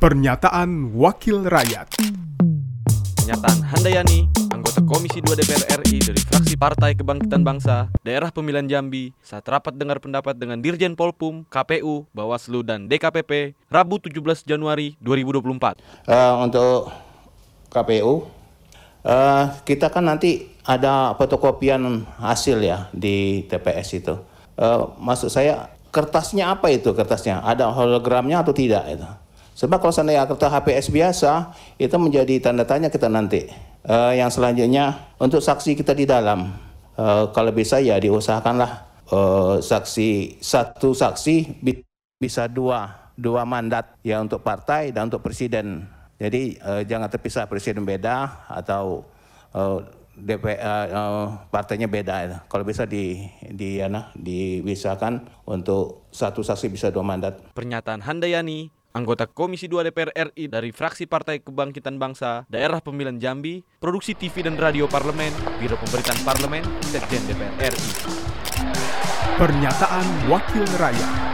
Pernyataan Wakil Rakyat Pernyataan Handayani, anggota Komisi 2 DPR RI dari fraksi Partai Kebangkitan Bangsa, Daerah Pemilihan Jambi, saat rapat dengar pendapat dengan Dirjen Polpum, KPU, Bawaslu, dan DKPP, Rabu 17 Januari 2024. Eh, untuk KPU eh, kita kan nanti ada fotokopian hasil ya di TPS itu. Eh, maksud saya kertasnya apa itu kertasnya? Ada hologramnya atau tidak itu? Sebab kalau seandainya kertas HPS biasa itu menjadi tanda tanya kita nanti. Eh, yang selanjutnya untuk saksi kita di dalam eh, kalau bisa ya diusahakanlah eh, saksi satu saksi bi- bisa dua dua mandat ya untuk partai dan untuk presiden. Jadi eh, jangan terpisah presiden beda atau eh, DP, eh, partainya beda. ya. Kalau bisa di di ana dibisakan untuk satu saksi bisa dua mandat. Pernyataan Handayani, anggota Komisi 2 DPR RI dari fraksi Partai Kebangkitan Bangsa, Daerah Pemilihan Jambi, Produksi TV dan Radio Parlemen, Biro Pemberitaan Parlemen, Sekjen DPR RI. Pernyataan Wakil Rakyat